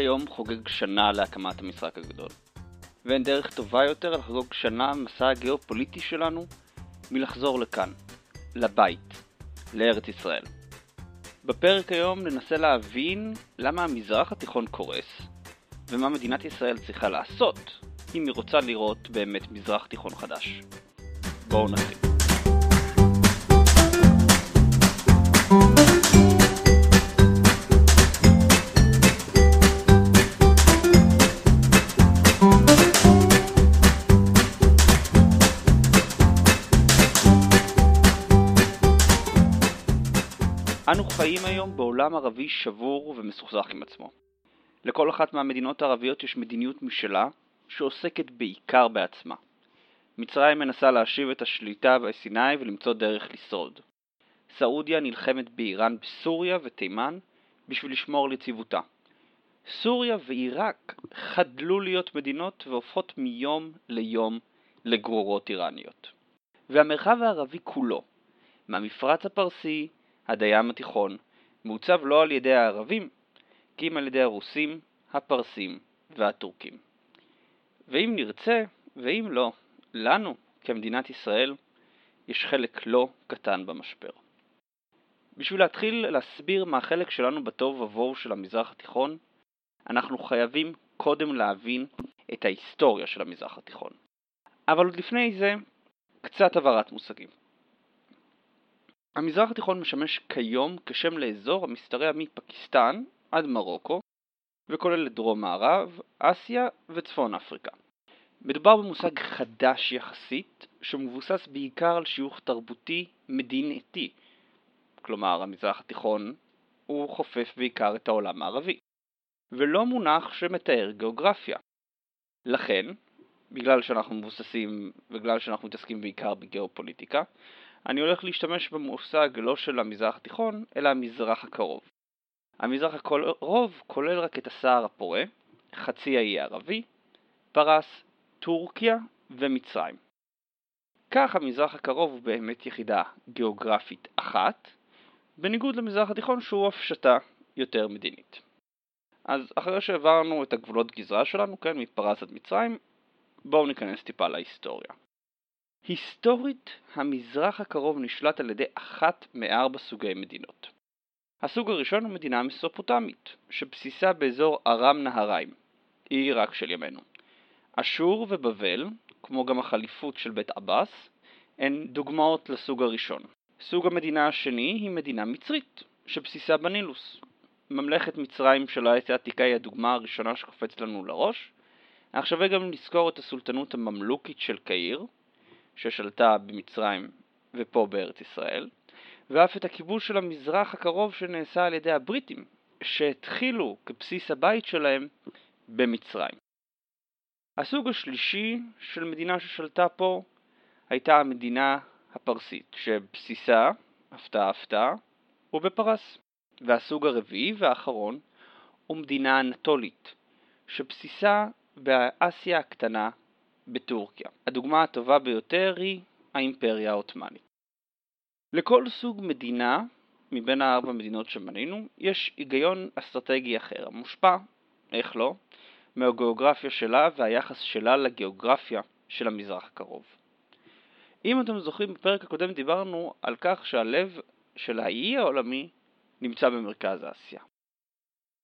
היום חוגג שנה להקמת המשחק הגדול. ואין דרך טובה יותר לחגוג שנה מסע הגיאופוליטי שלנו מלחזור לכאן, לבית, לארץ ישראל. בפרק היום ננסה להבין למה המזרח התיכון קורס, ומה מדינת ישראל צריכה לעשות אם היא רוצה לראות באמת מזרח תיכון חדש. בואו נתחיל. אנו חיים היום בעולם ערבי שבור ומסוכסך עם עצמו. לכל אחת מהמדינות הערביות יש מדיניות משלה, שעוסקת בעיקר בעצמה. מצרים מנסה להשיב את השליטה בסיני ולמצוא דרך לשרוד. סעודיה נלחמת באיראן בסוריה ותימן בשביל לשמור על יציבותה. סוריה ועיראק חדלו להיות מדינות והופכות מיום ליום לגרורות איראניות. והמרחב הערבי כולו, מהמפרץ הפרסי עד הים התיכון, מעוצב לא על ידי הערבים, כי אם על ידי הרוסים, הפרסים והטורקים. ואם נרצה, ואם לא, לנו, כמדינת ישראל, יש חלק לא קטן במשבר. בשביל להתחיל להסביר מה החלק שלנו בטוב ובוהו של המזרח התיכון, אנחנו חייבים קודם להבין את ההיסטוריה של המזרח התיכון. אבל עוד לפני זה, קצת הבהרת מושגים. המזרח התיכון משמש כיום כשם לאזור המשתרע מפקיסטן עד מרוקו, וכולל את דרום מערב, אסיה וצפון אפריקה. מדובר במושג חדש יחסית, שמבוסס בעיקר על שיוך תרבותי מדינתי, כלומר המזרח התיכון הוא חופף בעיקר את העולם הערבי, ולא מונח שמתאר גיאוגרפיה. לכן, בגלל שאנחנו מבוססים, בגלל שאנחנו מתעסקים בעיקר בגיאופוליטיקה, אני הולך להשתמש במושג לא של המזרח התיכון, אלא המזרח הקרוב. המזרח הקרוב כולל רק את הסהר הפורה, חצי האי הערבי, פרס, טורקיה ומצרים. כך המזרח הקרוב הוא באמת יחידה גיאוגרפית אחת, בניגוד למזרח התיכון שהוא הפשטה יותר מדינית. אז אחרי שהעברנו את הגבולות גזרה שלנו, כן, מפרס עד מצרים, בואו ניכנס טיפה להיסטוריה. היסטורית, המזרח הקרוב נשלט על ידי אחת מארבע סוגי מדינות. הסוג הראשון הוא מדינה מסופוטמית, שבסיסה באזור ארם נהריים, היא עיראק של ימינו. אשור ובבל, כמו גם החליפות של בית עבאס, הן דוגמאות לסוג הראשון. סוג המדינה השני היא מדינה מצרית, שבסיסה בנילוס. ממלכת מצרים של העת העתיקה היא הדוגמה הראשונה שקופץ לנו לראש. שווה גם לזכור את הסולטנות הממלוכית של קהיר, ששלטה במצרים ופה בארץ ישראל, ואף את הכיבוש של המזרח הקרוב שנעשה על ידי הבריטים, שהתחילו כבסיס הבית שלהם במצרים. הסוג השלישי של מדינה ששלטה פה הייתה המדינה הפרסית, שבסיסה, הפתעה הפתעה, הוא בפרס. והסוג הרביעי והאחרון הוא מדינה אנטולית, שבסיסה באסיה הקטנה בטורקיה. הדוגמה הטובה ביותר היא האימפריה העות'מאנית. לכל סוג מדינה מבין הארבע מדינות שמנינו יש היגיון אסטרטגי אחר, המושפע, איך לא, מהגיאוגרפיה שלה והיחס שלה לגיאוגרפיה של המזרח הקרוב. אם אתם זוכרים, בפרק הקודם דיברנו על כך שהלב של האי העולמי נמצא במרכז אסיה.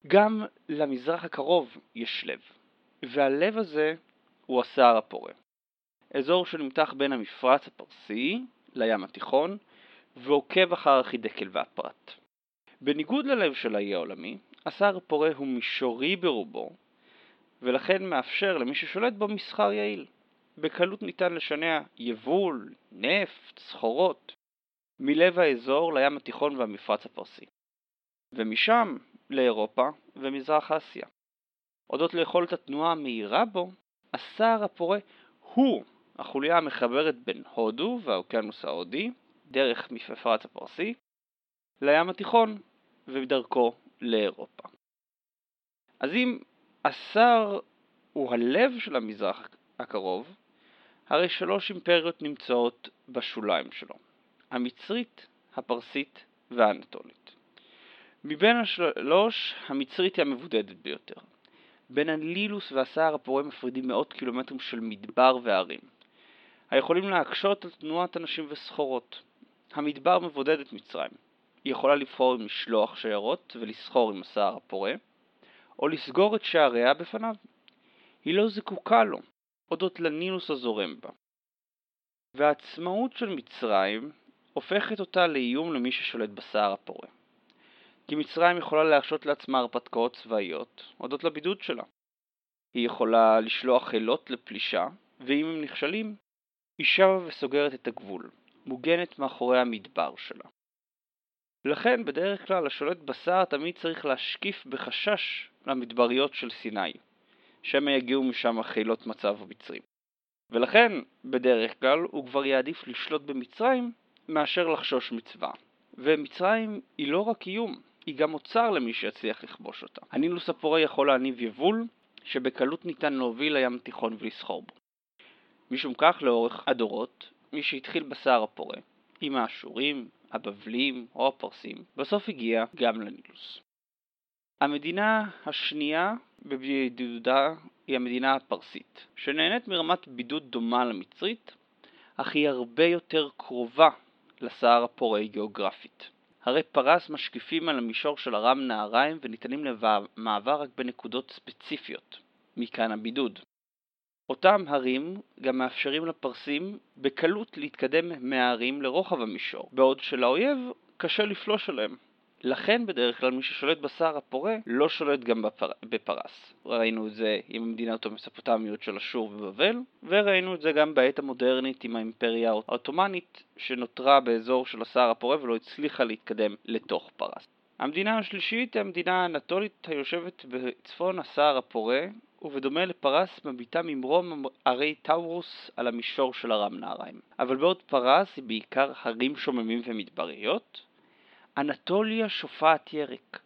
גם למזרח הקרוב יש לב, והלב הזה הוא הסהר הפורה. אזור שנמתח בין המפרץ הפרסי לים התיכון ועוקב אחר החידקל והפרת. בניגוד ללב של האי העולמי, הסהר הפורה הוא מישורי ברובו, ולכן מאפשר למי ששולט בו מסחר יעיל. בקלות ניתן לשנע יבול, נפט, סחורות, מלב האזור לים התיכון והמפרץ הפרסי, ומשם לאירופה ומזרח אסיה. הודות ליכולת התנועה המהירה בו, הסהר הפורה הוא החוליה המחברת בין הודו והאוקיינוס ההודי, דרך מפרץ הפרסי, לים התיכון ודרכו לאירופה. אז אם הסהר הוא הלב של המזרח הקרוב, הרי שלוש אימפריות נמצאות בשוליים שלו, המצרית, הפרסית והאנטולית. מבין השלוש, המצרית היא המבודדת ביותר. בין הנילוס והסהר הפורה מפרידים מאות קילומטרים של מדבר והרים, היכולים להקשות על תנועת אנשים וסחורות. המדבר מבודד את מצרים. היא יכולה לבחור אם לשלוח שיירות ולסחור עם הסהר הפורה, או לסגור את שעריה בפניו. היא לא זקוקה לו, הודות לנילוס הזורם בה. והעצמאות של מצרים הופכת אותה לאיום למי ששולט בסהר הפורה. כי מצרים יכולה להרשות לעצמה הרפתקאות צבאיות, הודות לבידוד שלה. היא יכולה לשלוח חילות לפלישה, ואם הם נכשלים, היא שבה וסוגרת את הגבול, מוגנת מאחורי המדבר שלה. לכן בדרך כלל השולט בשר תמיד צריך להשקיף בחשש למדבריות של סיני, שמא יגיעו משם חילות מצב מצרים. ולכן, בדרך כלל, הוא כבר יעדיף לשלוט במצרים מאשר לחשוש מצבא. ומצרים היא לא רק איום, היא גם אוצר למי שיצליח לכבוש אותה. הנילוס הפורה יכול להניב יבול, שבקלות ניתן להוביל לים התיכון ולסחור בו. משום כך, לאורך הדורות, מי שהתחיל בסהר הפורה, עם האשורים, הבבלים או הפרסים, בסוף הגיע גם לנילוס. המדינה השנייה בבידודה היא המדינה הפרסית, שנהנית מרמת בידוד דומה למצרית, אך היא הרבה יותר קרובה לסהר הפורה גיאוגרפית. הרי פרס משקיפים על המישור של ארם נהריים וניתנים למעבר רק בנקודות ספציפיות, מכאן הבידוד. אותם הרים גם מאפשרים לפרסים בקלות להתקדם מההרים לרוחב המישור, בעוד שלאויב קשה לפלוש עליהם. לכן בדרך כלל מי ששולט בסהר הפורה לא שולט גם בפר... בפרס. ראינו את זה עם המדינות המספוטמיות של אשור ובבל, וראינו את זה גם בעת המודרנית עם האימפריה העות'מאנית שנותרה באזור של הסהר הפורה ולא הצליחה להתקדם לתוך פרס. המדינה השלישית היא המדינה האנטולית היושבת בצפון הסהר הפורה, ובדומה לפרס מביטה ממרום ערי טאורוס על המישור של ארם נהריים. אבל בעוד פרס היא בעיקר הרים שוממים ומדבריות, אנטוליה שופעת ירק.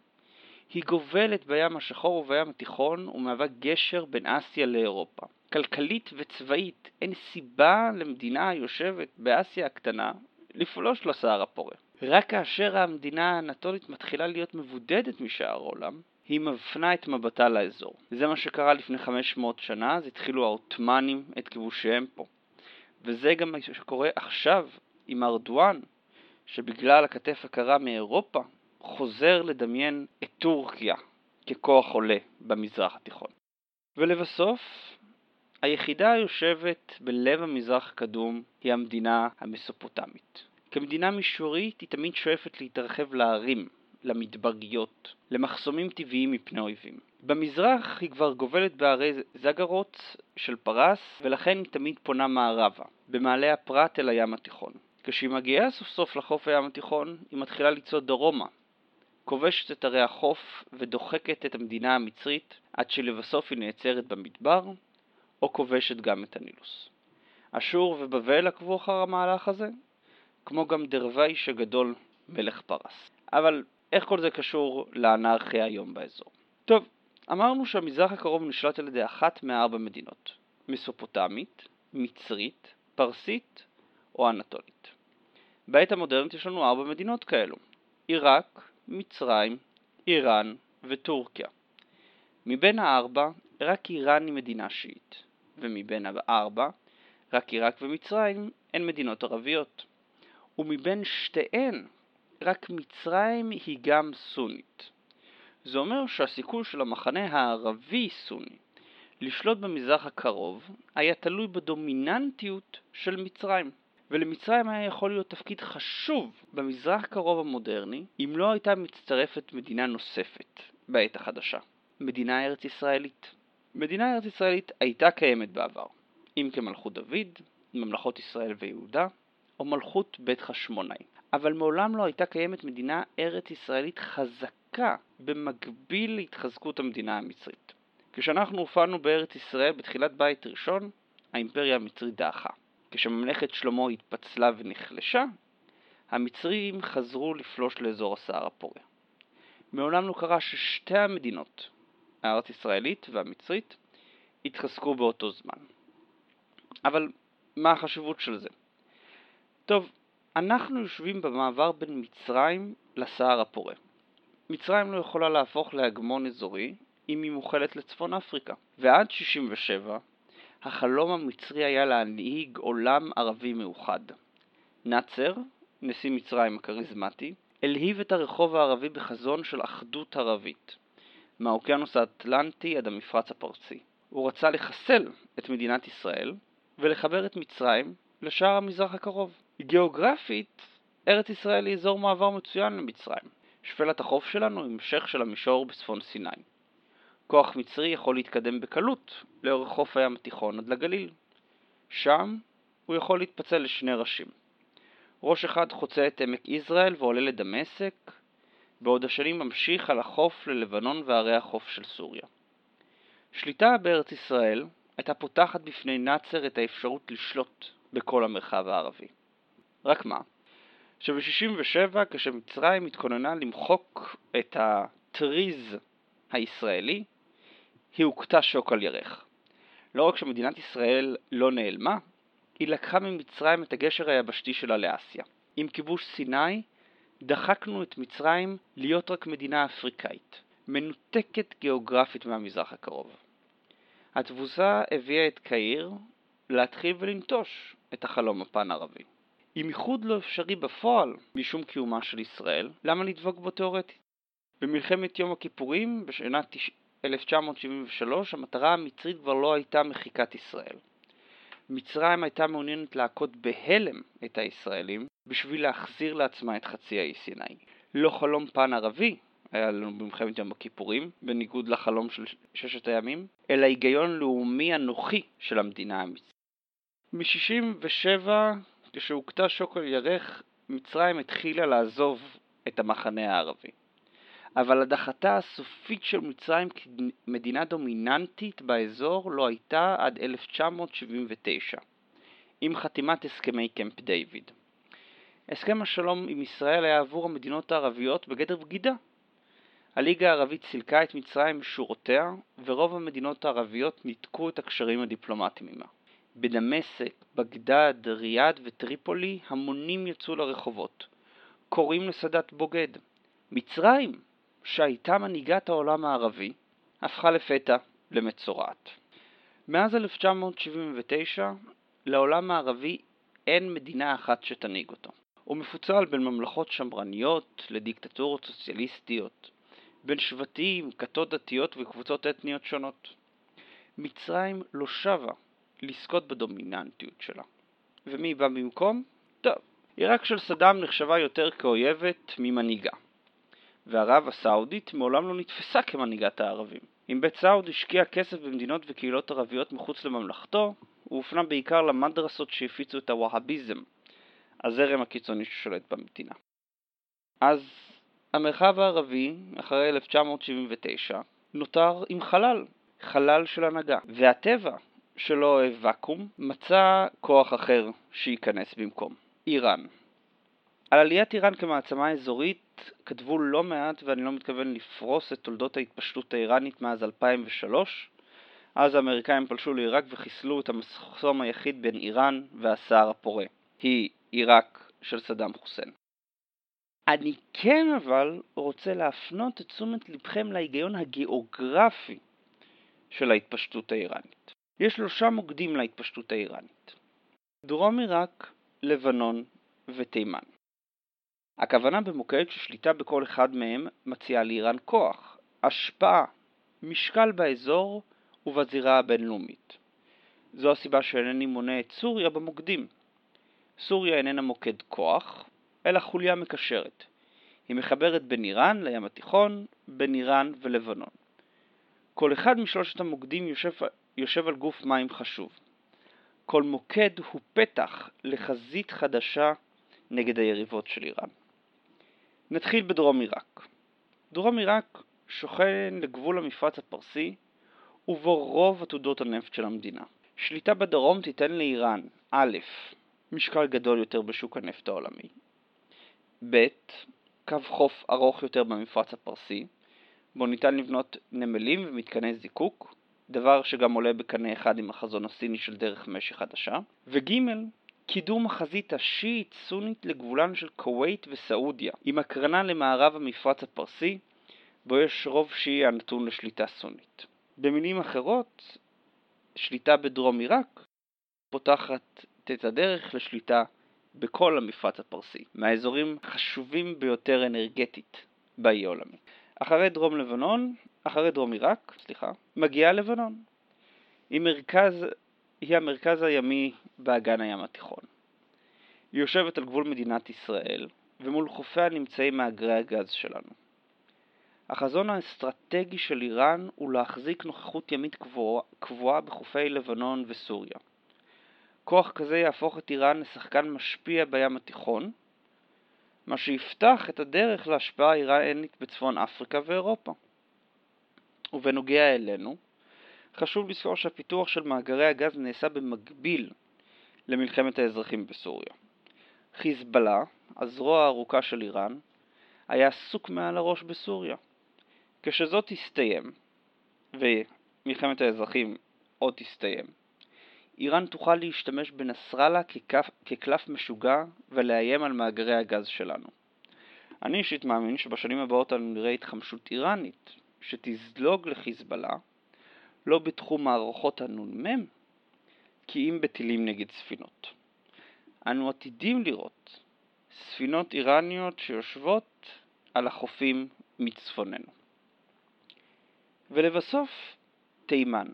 היא גובלת בים השחור ובים התיכון ומהווה גשר בין אסיה לאירופה. כלכלית וצבאית אין סיבה למדינה היושבת באסיה הקטנה לפלוש לסהר הפורה. רק כאשר המדינה האנטולית מתחילה להיות מבודדת משאר העולם, היא מפנה את מבטה לאזור. זה מה שקרה לפני 500 שנה, אז התחילו העות'מאנים את כיבושיהם פה. וזה גם מה שקורה עכשיו עם ארדואן, שבגלל הכתף הקרה מאירופה, חוזר לדמיין את טורקיה ככוח עולה במזרח התיכון. ולבסוף, היחידה היושבת בלב המזרח הקדום היא המדינה המסופוטמית. כמדינה מישורית היא תמיד שואפת להתרחב להרים, למדבריות, למחסומים טבעיים מפני אויבים. במזרח היא כבר גובלת בערי זגרוץ של פרס, ולכן היא תמיד פונה מערבה, במעלה הפרת אל הים התיכון. כשהיא מגיעה סוף סוף לחוף הים התיכון, היא מתחילה לצעוד דרומה, כובשת את ערי החוף ודוחקת את המדינה המצרית עד שלבסוף היא נעצרת במדבר, או כובשת גם את הנילוס. אשור ובבל עקבו אחר המהלך הזה, כמו גם דרוויש הגדול מלך פרס. אבל איך כל זה קשור לאנרכיה היום באזור? טוב, אמרנו שהמזרח הקרוב נשלט על ידי אחת מארבע מדינות מסופוטמית, מצרית, פרסית או אנטולית. בעת המודרנית יש לנו ארבע מדינות כאלו עיראק, מצרים, איראן וטורקיה. מבין הארבע, רק איראן היא מדינה שיעית, ומבין הארבע, רק עיראק ומצרים הן מדינות ערביות. ומבין שתיהן, רק מצרים היא גם סונית. זה אומר שהסיכוי של המחנה הערבי-סוני לשלוט במזרח הקרוב היה תלוי בדומיננטיות של מצרים. ולמצרים היה יכול להיות תפקיד חשוב במזרח הקרוב המודרני אם לא הייתה מצטרפת מדינה נוספת בעת החדשה, מדינה ארץ ישראלית. מדינה ארץ ישראלית הייתה קיימת בעבר, אם כמלכות דוד, ממלכות ישראל ויהודה, או מלכות בית חשמונאי. אבל מעולם לא הייתה קיימת מדינה ארץ ישראלית חזקה במקביל להתחזקות המדינה המצרית. כשאנחנו הופענו בארץ ישראל בתחילת בית ראשון, האימפריה המצרית דעכה. כשממלכת שלמה התפצלה ונחלשה, המצרים חזרו לפלוש לאזור הסהר הפורה. מעולם לא קרה ששתי המדינות, הארץ ישראלית והמצרית, התחזקו באותו זמן. אבל מה החשיבות של זה? טוב, אנחנו יושבים במעבר בין מצרים לסהר הפורה. מצרים לא יכולה להפוך להגמון אזורי אם היא מוכלת לצפון אפריקה. ועד 67, החלום המצרי היה להנהיג עולם ערבי מאוחד. נאצר, נשיא מצרים הכריזמטי, הלהיב את הרחוב הערבי בחזון של אחדות ערבית, מהאוקיינוס האטלנטי עד המפרץ הפרסי. הוא רצה לחסל את מדינת ישראל ולחבר את מצרים לשאר המזרח הקרוב. גיאוגרפית, ארץ ישראל היא אזור מעבר מצוין למצרים. שפלת החוף שלנו היא המשך של המישור בצפון סיני. כוח מצרי יכול להתקדם בקלות לאורך חוף הים התיכון עד לגליל. שם הוא יכול להתפצל לשני ראשים. ראש אחד חוצה את עמק יזרעאל ועולה לדמשק, בעוד השני ממשיך על החוף ללבנון וערי החוף של סוריה. שליטה בארץ ישראל הייתה פותחת בפני נאצר את האפשרות לשלוט בכל המרחב הערבי. רק מה? שב-67, כשמצרים התכוננה למחוק את הטריז הישראלי, היא הוכתה שוק על ירך. לא רק שמדינת ישראל לא נעלמה, היא לקחה ממצרים את הגשר היבשתי שלה לאסיה. עם כיבוש סיני, דחקנו את מצרים להיות רק מדינה אפריקאית, מנותקת גיאוגרפית מהמזרח הקרוב. התבוסה הביאה את קהיר להתחיל ולנטוש את החלום הפן-ערבי. אם איחוד לא אפשרי בפועל משום קיומה של ישראל, למה לדבוק בו תאורטית? במלחמת יום הכיפורים בשנת 1973 המטרה המצרית כבר לא הייתה מחיקת ישראל. מצרים הייתה מעוניינת להכות בהלם את הישראלים בשביל להחזיר לעצמה את חצי האי סיני. לא חלום פן ערבי היה לנו במלחמת יום הכיפורים, בניגוד לחלום של ששת הימים, אלא היגיון לאומי אנוכי של המדינה המצרית. מ-67, כשהוכתה שוק על ירך, מצרים התחילה לעזוב את המחנה הערבי. אבל הדחתה הסופית של מצרים כמדינה דומיננטית באזור לא הייתה עד 1979, עם חתימת הסכמי קמפ דיוויד. הסכם השלום עם ישראל היה עבור המדינות הערביות בגדר בגידה. הליגה הערבית סילקה את מצרים משורותיה, ורוב המדינות הערביות ניתקו את הקשרים הדיפלומטיים עמה. בדמשק, בגדד, ריאד וטריפולי המונים יצאו לרחובות, קוראים לסאדאת בוגד. מצרים, שהייתה מנהיגת העולם הערבי, הפכה לפתע למצורעת. מאז 1979 לעולם הערבי אין מדינה אחת שתנהיג אותו. הוא מפוצל בין ממלכות שמרניות לדיקטטורות סוציאליסטיות, בין שבטים, כתות דתיות וקבוצות אתניות שונות. מצרים לא שבה לזכות בדומיננטיות שלה. ומי בא במקום? טוב, עיראק של סדאם נחשבה יותר כאויבת ממנהיגה. וערב הסעודית מעולם לא נתפסה כמנהיגת הערבים. אם בית סעוד השקיע כסף במדינות וקהילות ערביות מחוץ לממלכתו, הוא הופנה בעיקר למדרסות שהפיצו את הווהאביזם, הזרם הקיצוני ששולט במדינה. אז המרחב הערבי, אחרי 1979, נותר עם חלל, חלל של הנהגה, והטבע, שלא אוהב ואקום, מצא כוח אחר שייכנס במקום, איראן. על עליית איראן כמעצמה אזורית כתבו לא מעט ואני לא מתכוון לפרוס את תולדות ההתפשטות האיראנית מאז 2003. אז האמריקאים פלשו לעיראק וחיסלו את המחסום היחיד בין איראן והסהר הפורה. היא עיראק של סדאם חוסיין. אני כן אבל רוצה להפנות את תשומת לבכם להיגיון הגיאוגרפי של ההתפשטות האיראנית. יש שלושה מוקדים להתפשטות האיראנית. דרום עיראק, לבנון ותימן. הכוונה במוקד ששליטה בכל אחד מהם מציעה לאיראן כוח, השפעה, משקל באזור ובזירה הבינלאומית. זו הסיבה שאינני מונה את סוריה במוקדים. סוריה איננה מוקד כוח, אלא חוליה מקשרת. היא מחברת בין איראן לים התיכון, בין איראן ולבנון. כל אחד משלושת המוקדים יושב, יושב על גוף מים חשוב. כל מוקד הוא פתח לחזית חדשה נגד היריבות של איראן. נתחיל בדרום עיראק. דרום עיראק שוכן לגבול המפרץ הפרסי, ובו רוב עתודות הנפט של המדינה. שליטה בדרום תיתן לאיראן א', משקל גדול יותר בשוק הנפט העולמי, ב', קו חוף ארוך יותר במפרץ הפרסי, בו ניתן לבנות נמלים ומתקני זיקוק, דבר שגם עולה בקנה אחד עם החזון הסיני של דרך משי חדשה, וג', קידום החזית השיעית-סונית לגבולן של כווית וסעודיה, עם הקרנה למערב המפרץ הפרסי, בו יש רוב שיעי הנתון לשליטה סונית. במילים אחרות, שליטה בדרום עיראק פותחת את הדרך לשליטה בכל המפרץ הפרסי, מהאזורים החשובים ביותר אנרגטית באי העולמי. אחרי דרום לבנון, אחרי דרום עיראק, סליחה, מגיעה לבנון. היא, מרכז, היא המרכז הימי באגן הים התיכון. היא יושבת על גבול מדינת ישראל, ומול חופיה נמצאים מאגרי הגז שלנו. החזון האסטרטגי של איראן הוא להחזיק נוכחות ימית קבועה, קבועה בחופי לבנון וסוריה. כוח כזה יהפוך את איראן לשחקן משפיע בים התיכון, מה שיפתח את הדרך להשפעה איראנית בצפון אפריקה ואירופה. ובנוגע אלינו, חשוב לזכור שהפיתוח של מאגרי הגז נעשה במקביל למלחמת האזרחים בסוריה. חיזבאללה, הזרוע הארוכה של איראן, היה עסוק מעל הראש בסוריה. כשזאת תסתיים, ומלחמת האזרחים עוד תסתיים, איראן תוכל להשתמש בנסראללה כקלף, משוגע ולאיים על מאגרי הגז שלנו. אני אישית מאמין שבשנים הבאות אנו נראה התחמשות איראנית שתזלוג לחיזבאללה, לא בתחום מערכות הנ"מ, כי אם בטילים נגד ספינות. אנו עתידים לראות ספינות איראניות שיושבות על החופים מצפוננו. ולבסוף, תימן.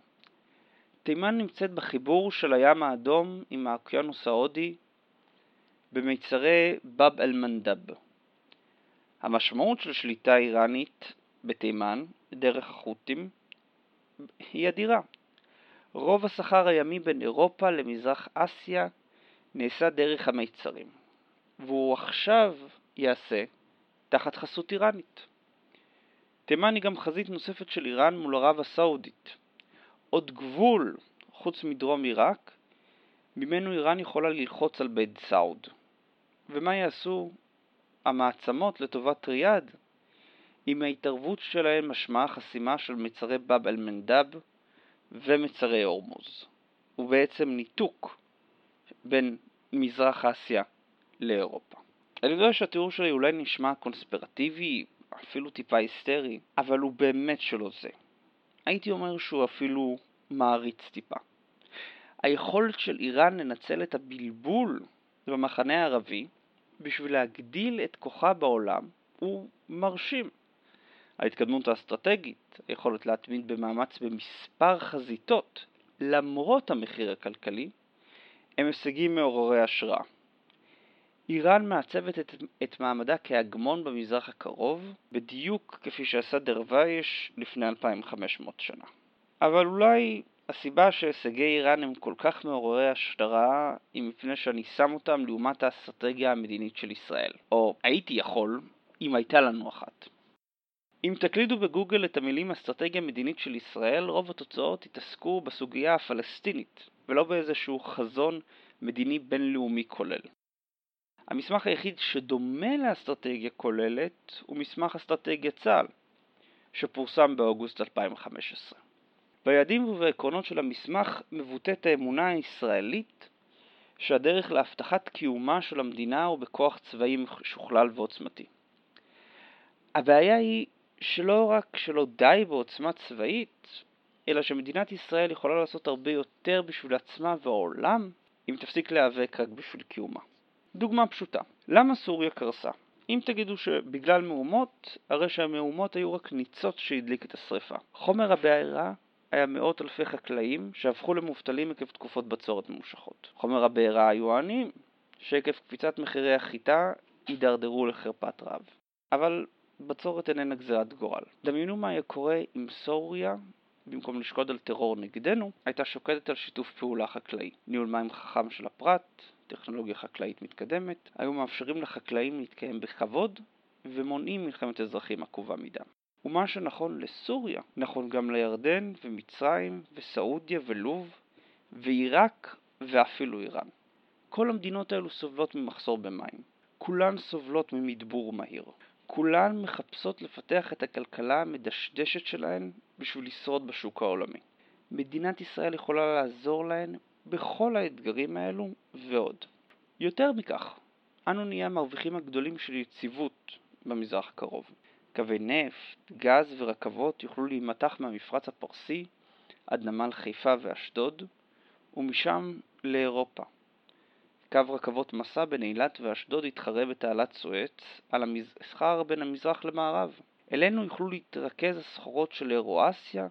תימן נמצאת בחיבור של הים האדום עם האוקיינוס ההודי במיצרי באב אל-מנדב. המשמעות של שליטה איראנית בתימן דרך החות'ים היא אדירה. רוב הסחר הימי בין אירופה למזרח אסיה נעשה דרך המיצרים, והוא עכשיו ייעשה תחת חסות איראנית. תימן היא גם חזית נוספת של איראן מול ערב הסעודית. עוד גבול, חוץ מדרום עיראק, ממנו איראן יכולה ללחוץ על בית סעוד. ומה יעשו המעצמות לטובת ריאד אם ההתערבות שלהם משמעה חסימה של מצרי באב אל-מנדב ומצרי הורמוז, ובעצם ניתוק בין מזרח אסיה לאירופה. אני יודע שהתיאור שלי אולי נשמע קונספירטיבי, אפילו טיפה היסטרי, אבל הוא באמת שלא זה. הייתי אומר שהוא אפילו מעריץ טיפה. היכולת של איראן לנצל את הבלבול במחנה הערבי בשביל להגדיל את כוחה בעולם הוא מרשים. ההתקדמות האסטרטגית, היכולת להתמיד במאמץ במספר חזיתות למרות המחיר הכלכלי, הם הישגים מעוררי השראה. איראן מעצבת את, את מעמדה כהגמון במזרח הקרוב, בדיוק כפי שעשה דרווייש לפני 2500 שנה. אבל אולי הסיבה שהישגי איראן הם כל כך מעוררי השראה היא מפני שאני שם אותם לעומת האסטרטגיה המדינית של ישראל. או הייתי יכול, אם הייתה לנו אחת. אם תקלידו בגוגל את המילים אסטרטגיה מדינית של ישראל, רוב התוצאות יתעסקו בסוגיה הפלסטינית, ולא באיזשהו חזון מדיני בינלאומי כולל. המסמך היחיד שדומה לאסטרטגיה כוללת הוא מסמך אסטרטגיה צה"ל, שפורסם באוגוסט 2015. ביעדים ובעקרונות של המסמך מבוטאת האמונה הישראלית שהדרך להבטחת קיומה של המדינה הוא בכוח צבאי משוכלל ועוצמתי. הבעיה היא שלא רק שלא די בעוצמה צבאית, אלא שמדינת ישראל יכולה לעשות הרבה יותר בשביל עצמה והעולם אם תפסיק להיאבק רק בשביל קיומה. דוגמה פשוטה, למה סוריה קרסה? אם תגידו שבגלל מהומות, הרי שהמהומות היו רק ניצוץ שהדליק את השרפה. חומר הבעירה היה מאות אלפי חקלאים שהפכו למובטלים עקב תקופות בצורת ממושכות. חומר הבעירה היו העניים, שעקב קפיצת מחירי החיטה הידרדרו לחרפת רעב. אבל בצורת איננה גזירת גורל. דמיינו מה היה קורה אם סוריה, במקום לשקוד על טרור נגדנו, הייתה שוקדת על שיתוף פעולה חקלאי. ניהול מים חכם של הפרט, טכנולוגיה חקלאית מתקדמת, היו מאפשרים לחקלאים להתקיים בכבוד ומונעים מלחמת אזרחים עקובה מדם. ומה שנכון לסוריה, נכון גם לירדן ומצרים וסעודיה ולוב ועיראק ואפילו איראן. כל המדינות האלו סובלות ממחסור במים. כולן סובלות ממדבור מהיר. כולן מחפשות לפתח את הכלכלה המדשדשת שלהן בשביל לשרוד בשוק העולמי. מדינת ישראל יכולה לעזור להן בכל האתגרים האלו ועוד. יותר מכך, אנו נהיה המרוויחים הגדולים של יציבות במזרח הקרוב. קווי נפט, גז ורכבות יוכלו להימתח מהמפרץ הפרסי עד נמל חיפה ואשדוד, ומשם לאירופה. קו רכבות מסע בין אילת ואשדוד יתחרה בתעלת סואץ על המסחר בין המזרח למערב. אלינו יוכלו להתרכז הסחורות של אירואסיה,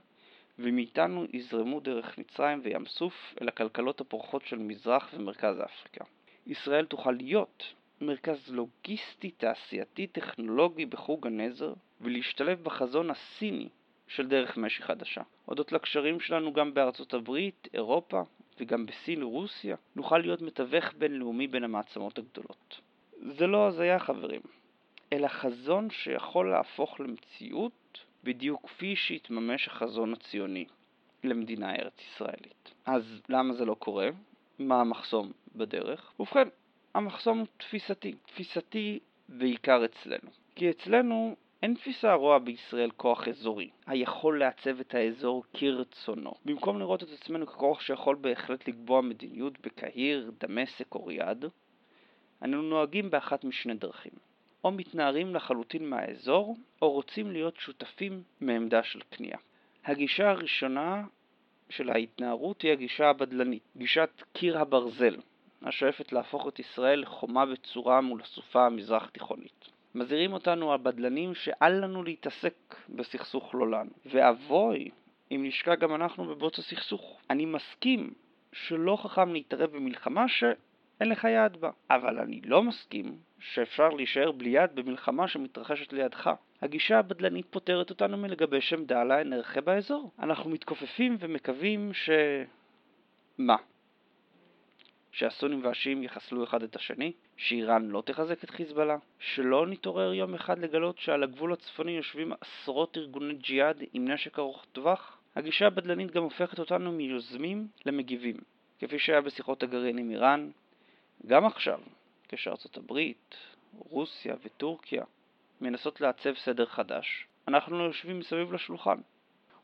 ומאיתנו יזרמו דרך מצרים וים סוף אל הכלכלות הפורחות של מזרח ומרכז אפריקה. ישראל תוכל להיות מרכז לוגיסטי, תעשייתי, טכנולוגי בחוג הנזר, ולהשתלב בחזון הסיני של דרך משי חדשה. הודות לקשרים שלנו גם בארצות הברית, אירופה וגם בסין ורוסיה, נוכל להיות מתווך בינלאומי בין המעצמות הגדולות. זה לא הזיה חברים, אלא חזון שיכול להפוך למציאות בדיוק כפי שהתממש החזון הציוני למדינה ארץ ישראלית. אז למה זה לא קורה? מה המחסום בדרך? ובכן, המחסום הוא תפיסתי. תפיסתי בעיקר אצלנו. כי אצלנו אין תפיסה הרואה בישראל כוח אזורי, היכול לעצב את האזור כרצונו. במקום לראות את עצמנו ככוח שיכול בהחלט לקבוע מדיניות בקהיר, דמשק או ריאד, אנו נוהגים באחת משני דרכים. או מתנערים לחלוטין מהאזור, או רוצים להיות שותפים מעמדה של כניעה. הגישה הראשונה של ההתנערות היא הגישה הבדלנית, גישת קיר הברזל, השואפת להפוך את ישראל לחומה בצורה מול הסופה המזרח תיכונית. מזהירים אותנו הבדלנים שאל לנו להתעסק בסכסוך לא לנו, ואבוי אם נשקע גם אנחנו בבוץ הסכסוך. אני מסכים שלא חכם להתערב במלחמה שאין לך יד בה, אבל אני לא מסכים שאפשר להישאר בלי יד במלחמה שמתרחשת לידך. הגישה הבדלנית פותרת אותנו מלגבש עמדה על האנרכיה באזור. אנחנו מתכופפים ומקווים ש... מה? שהסונים והשיעים יחסלו אחד את השני? שאיראן לא תחזק את חיזבאללה? שלא נתעורר יום אחד לגלות שעל הגבול הצפוני יושבים עשרות ארגוני ג'יהאד עם נשק ארוך טווח? הגישה הבדלנית גם הופכת אותנו מיוזמים למגיבים, כפי שהיה בשיחות הגרעין עם איראן, גם עכשיו, כשארצות הברית, רוסיה וטורקיה מנסות לעצב סדר חדש, אנחנו יושבים מסביב לשולחן.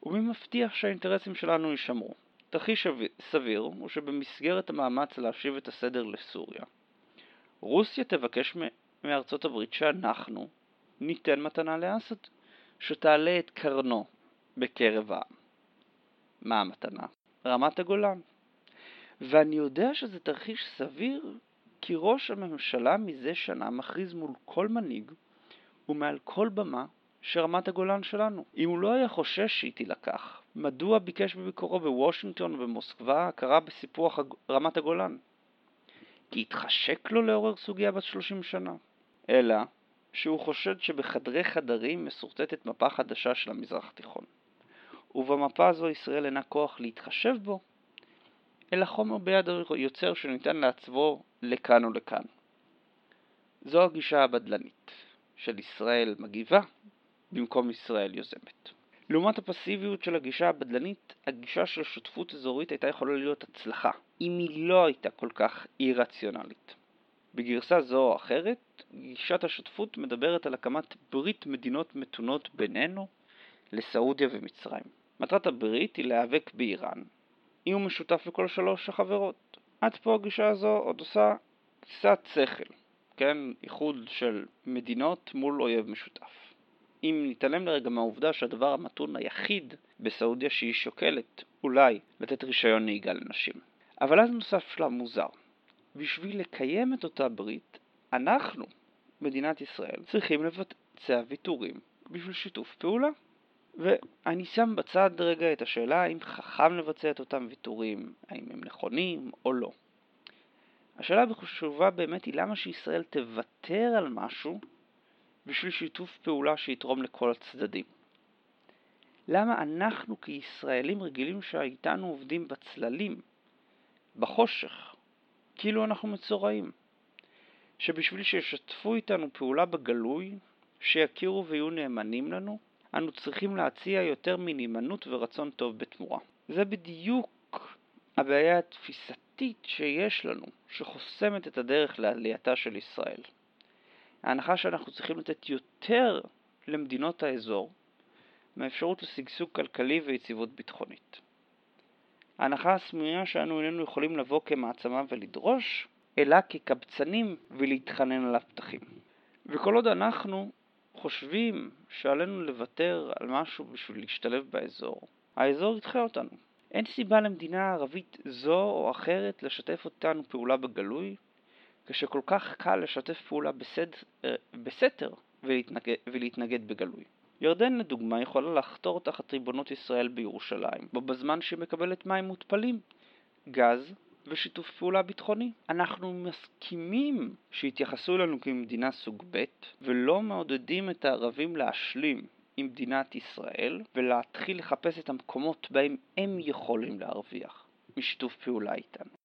ומי מבטיח שהאינטרסים שלנו יישמרו? תרחיש סביר הוא שבמסגרת המאמץ להשיב את הסדר לסוריה, רוסיה תבקש מארצות הברית שאנחנו ניתן מתנה לאסד, שתעלה את קרנו בקרב העם. מה המתנה? רמת הגולן. ואני יודע שזה תרחיש סביר כי ראש הממשלה מזה שנה מכריז מול כל מנהיג ומעל כל במה שרמת הגולן שלנו. אם הוא לא היה חושש שהיא תילקח, מדוע ביקש בביקורו בוושינגטון ובמוסקבה הכרה בסיפוח רמת הגולן? כי התחשק לו לעורר סוגיה בת 30 שנה. אלא שהוא חושד שבחדרי חדרים מסורטטת מפה חדשה של המזרח התיכון. ובמפה הזו ישראל אינה כוח להתחשב בו, אלא חומר ביד היוצר שניתן לעצבו לכאן או לכאן. זו הגישה הבדלנית, של ישראל מגיבה במקום ישראל יוזמת. לעומת הפסיביות של הגישה הבדלנית, הגישה של שותפות אזורית הייתה יכולה להיות הצלחה, אם היא לא הייתה כל כך אי-רציונלית. בגרסה זו או אחרת, גישת השותפות מדברת על הקמת ברית מדינות מתונות בינינו לסעודיה ומצרים. מטרת הברית היא להיאבק באיראן, הוא משותף לכל שלוש החברות. עד פה הגישה הזו עוד עושה קצת שכל, כן? איחוד של מדינות מול אויב משותף. אם נתעלם לרגע מהעובדה שהדבר המתון היחיד בסעודיה שהיא שוקלת, אולי, לתת רישיון נהיגה לנשים. אבל אז נוסף שלב מוזר. בשביל לקיים את אותה ברית, אנחנו, מדינת ישראל, צריכים לבצע ויתורים בשביל שיתוף פעולה. ואני שם בצד רגע את השאלה האם חכם לבצע את אותם ויתורים, האם הם נכונים או לא. השאלה החשובה באמת היא למה שישראל תוותר על משהו בשביל שיתוף פעולה שיתרום לכל הצדדים. למה אנחנו כישראלים רגילים שאיתנו עובדים בצללים, בחושך, כאילו אנחנו מצורעים, שבשביל שישתפו איתנו פעולה בגלוי, שיכירו ויהיו נאמנים לנו, אנו צריכים להציע יותר מנאמנות ורצון טוב בתמורה. זה בדיוק הבעיה התפיסתית שיש לנו, שחוסמת את הדרך לעלייתה של ישראל. ההנחה שאנחנו צריכים לתת יותר למדינות האזור מהאפשרות לשגשוג כלכלי ויציבות ביטחונית. ההנחה הסמויה שאנו איננו יכולים לבוא כמעצמה ולדרוש, אלא כקבצנים ולהתחנן על הפתחים. וכל עוד אנחנו חושבים שעלינו לוותר על משהו בשביל להשתלב באזור, האזור ידחה אותנו. אין סיבה למדינה ערבית זו או אחרת לשתף אותנו פעולה בגלוי, כשכל כך קל לשתף פעולה בסד... אה, בסתר ולהתנגד, ולהתנגד בגלוי. ירדן לדוגמה יכולה לחתור תחת ריבונות ישראל בירושלים, בו בזמן שהיא מקבלת מים מותפלים, גז ושיתוף פעולה ביטחוני. אנחנו מסכימים שיתייחסו אלינו כמדינה סוג ב' ולא מעודדים את הערבים להשלים עם מדינת ישראל ולהתחיל לחפש את המקומות בהם הם יכולים להרוויח משיתוף פעולה איתנו.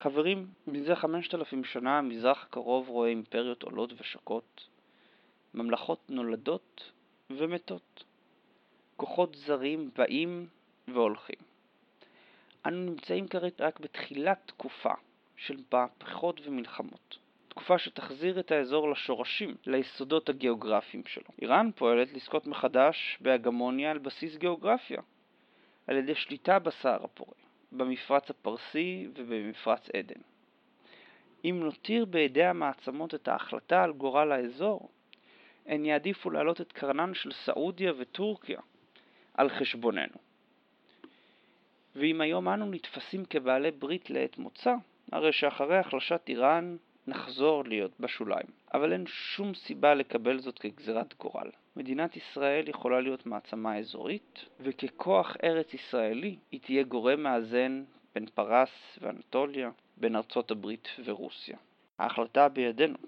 חברים, מזה חמשת אלפים שנה המזרח הקרוב רואה אימפריות עולות ושקות, ממלכות נולדות ומתות, כוחות זרים באים והולכים. אנו נמצאים כרגע רק בתחילת תקופה של מהפכות ומלחמות. תקופה שתחזיר את האזור לשורשים, ליסודות הגיאוגרפיים שלו. איראן פועלת לזכות מחדש בהגמוניה על בסיס גיאוגרפיה, על ידי שליטה בסהר הפורה, במפרץ הפרסי ובמפרץ עדן. אם נותיר בידי המעצמות את ההחלטה על גורל האזור, הן יעדיפו להעלות את קרנן של סעודיה וטורקיה על חשבוננו. ואם היום אנו נתפסים כבעלי ברית לעת מוצא, הרי שאחרי החלשת איראן נחזור להיות בשוליים. אבל אין שום סיבה לקבל זאת כגזירת גורל. מדינת ישראל יכולה להיות מעצמה אזורית, וככוח ארץ ישראלי היא תהיה גורם מאזן בין פרס ואנטוליה, בין ארצות הברית ורוסיה. ההחלטה בידינו,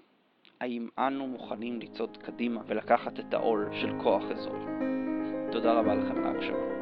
האם אנו מוכנים לצעוד קדימה ולקחת את העול של כוח אזורי. תודה רבה לכם להקשבה.